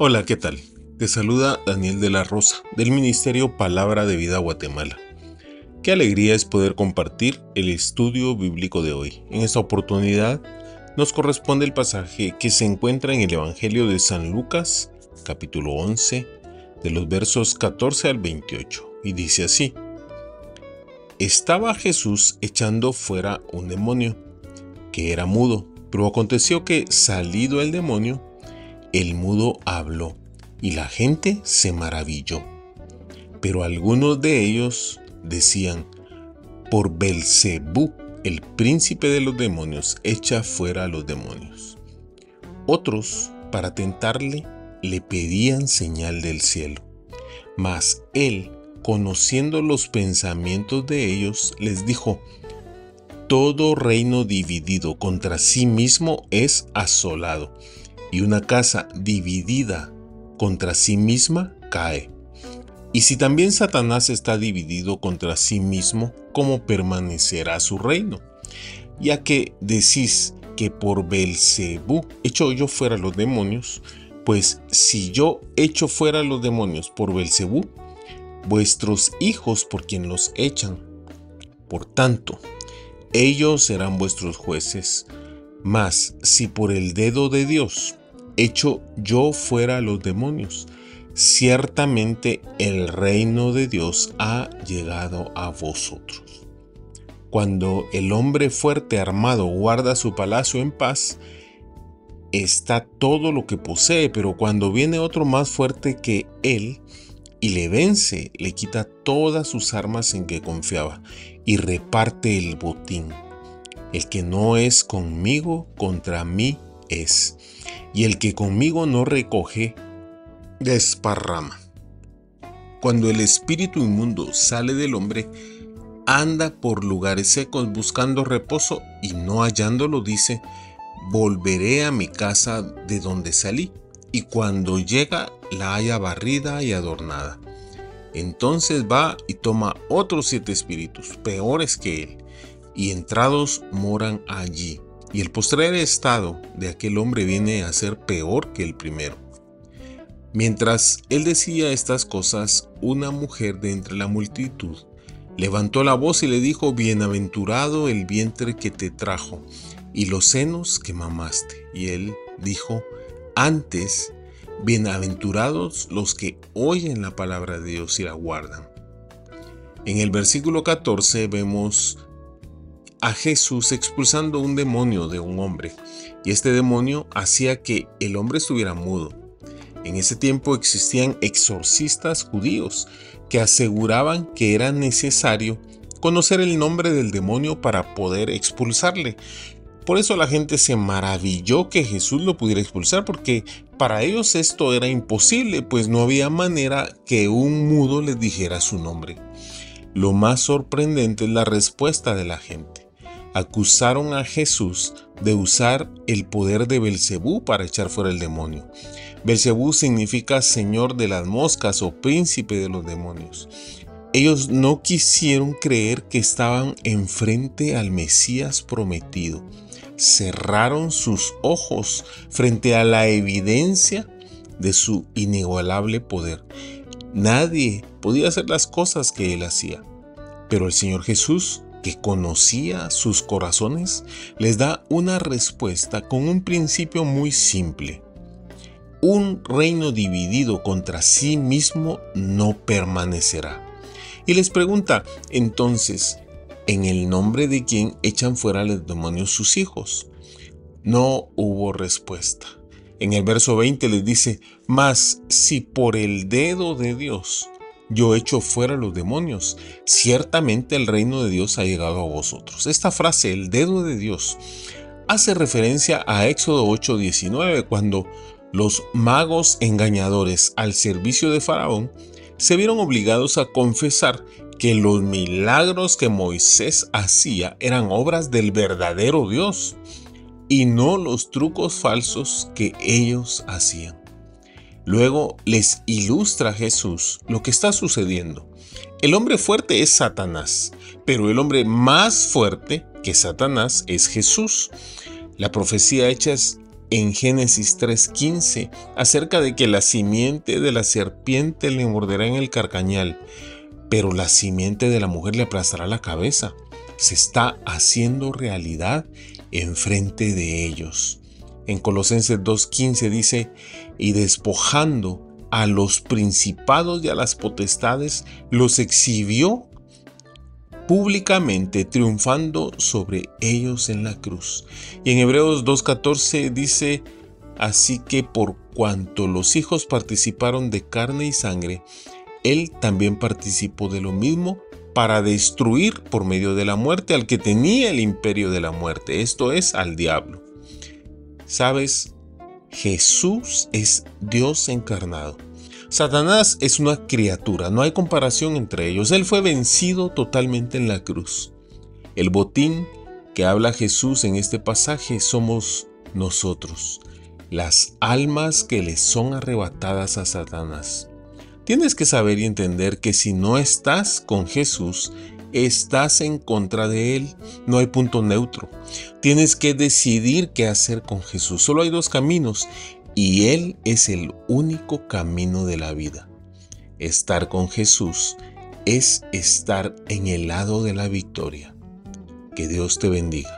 Hola, ¿qué tal? Te saluda Daniel de la Rosa, del Ministerio Palabra de Vida Guatemala. Qué alegría es poder compartir el estudio bíblico de hoy. En esta oportunidad nos corresponde el pasaje que se encuentra en el Evangelio de San Lucas, capítulo 11, de los versos 14 al 28, y dice así. Estaba Jesús echando fuera un demonio, que era mudo, pero aconteció que, salido el demonio, el mudo habló y la gente se maravilló. Pero algunos de ellos decían, por Belcebú, el príncipe de los demonios, echa fuera a los demonios. Otros, para tentarle, le pedían señal del cielo. Mas él, conociendo los pensamientos de ellos, les dijo, Todo reino dividido contra sí mismo es asolado, y una casa dividida contra sí misma cae. Y si también Satanás está dividido contra sí mismo, ¿cómo permanecerá su reino? Ya que decís que por Belcebú echo yo fuera los demonios, pues si yo echo fuera los demonios por Belcebú, vuestros hijos por quien los echan. Por tanto, ellos serán vuestros jueces. Mas si por el dedo de Dios hecho yo fuera los demonios. Ciertamente el reino de Dios ha llegado a vosotros. Cuando el hombre fuerte armado guarda su palacio en paz, está todo lo que posee, pero cuando viene otro más fuerte que él y le vence, le quita todas sus armas en que confiaba y reparte el botín. El que no es conmigo, contra mí es y el que conmigo no recoge, desparrama. Cuando el espíritu inmundo sale del hombre, anda por lugares secos buscando reposo y no hallándolo dice, volveré a mi casa de donde salí. Y cuando llega la haya barrida y adornada. Entonces va y toma otros siete espíritus, peores que él, y entrados moran allí y el postrer estado de aquel hombre viene a ser peor que el primero. Mientras él decía estas cosas, una mujer de entre la multitud levantó la voz y le dijo, Bienaventurado el vientre que te trajo y los senos que mamaste. Y él dijo, antes, bienaventurados los que oyen la palabra de Dios y la guardan. En el versículo 14 vemos a Jesús expulsando un demonio de un hombre, y este demonio hacía que el hombre estuviera mudo. En ese tiempo existían exorcistas judíos que aseguraban que era necesario conocer el nombre del demonio para poder expulsarle. Por eso la gente se maravilló que Jesús lo pudiera expulsar, porque para ellos esto era imposible, pues no había manera que un mudo les dijera su nombre. Lo más sorprendente es la respuesta de la gente acusaron a Jesús de usar el poder de Belcebú para echar fuera el demonio. Belcebú significa señor de las moscas o príncipe de los demonios. Ellos no quisieron creer que estaban enfrente al Mesías prometido. Cerraron sus ojos frente a la evidencia de su inigualable poder. Nadie podía hacer las cosas que él hacía. Pero el Señor Jesús que conocía sus corazones, les da una respuesta con un principio muy simple. Un reino dividido contra sí mismo no permanecerá. Y les pregunta, entonces, ¿en el nombre de quién echan fuera los demonios sus hijos? No hubo respuesta. En el verso 20 les dice, mas si por el dedo de Dios yo echo fuera los demonios. Ciertamente el reino de Dios ha llegado a vosotros. Esta frase, el dedo de Dios, hace referencia a Éxodo 8:19, cuando los magos engañadores al servicio de Faraón se vieron obligados a confesar que los milagros que Moisés hacía eran obras del verdadero Dios y no los trucos falsos que ellos hacían. Luego les ilustra Jesús lo que está sucediendo. El hombre fuerte es Satanás, pero el hombre más fuerte que Satanás es Jesús. La profecía hecha en Génesis 3:15 acerca de que la simiente de la serpiente le morderá en el carcañal, pero la simiente de la mujer le aplastará la cabeza, se está haciendo realidad enfrente de ellos. En Colosenses 2.15 dice, y despojando a los principados y a las potestades, los exhibió públicamente, triunfando sobre ellos en la cruz. Y en Hebreos 2.14 dice, así que por cuanto los hijos participaron de carne y sangre, él también participó de lo mismo para destruir por medio de la muerte al que tenía el imperio de la muerte, esto es, al diablo. ¿Sabes? Jesús es Dios encarnado. Satanás es una criatura, no hay comparación entre ellos. Él fue vencido totalmente en la cruz. El botín que habla Jesús en este pasaje somos nosotros, las almas que le son arrebatadas a Satanás. Tienes que saber y entender que si no estás con Jesús, estás en contra de Él. No hay punto neutro. Tienes que decidir qué hacer con Jesús. Solo hay dos caminos y Él es el único camino de la vida. Estar con Jesús es estar en el lado de la victoria. Que Dios te bendiga.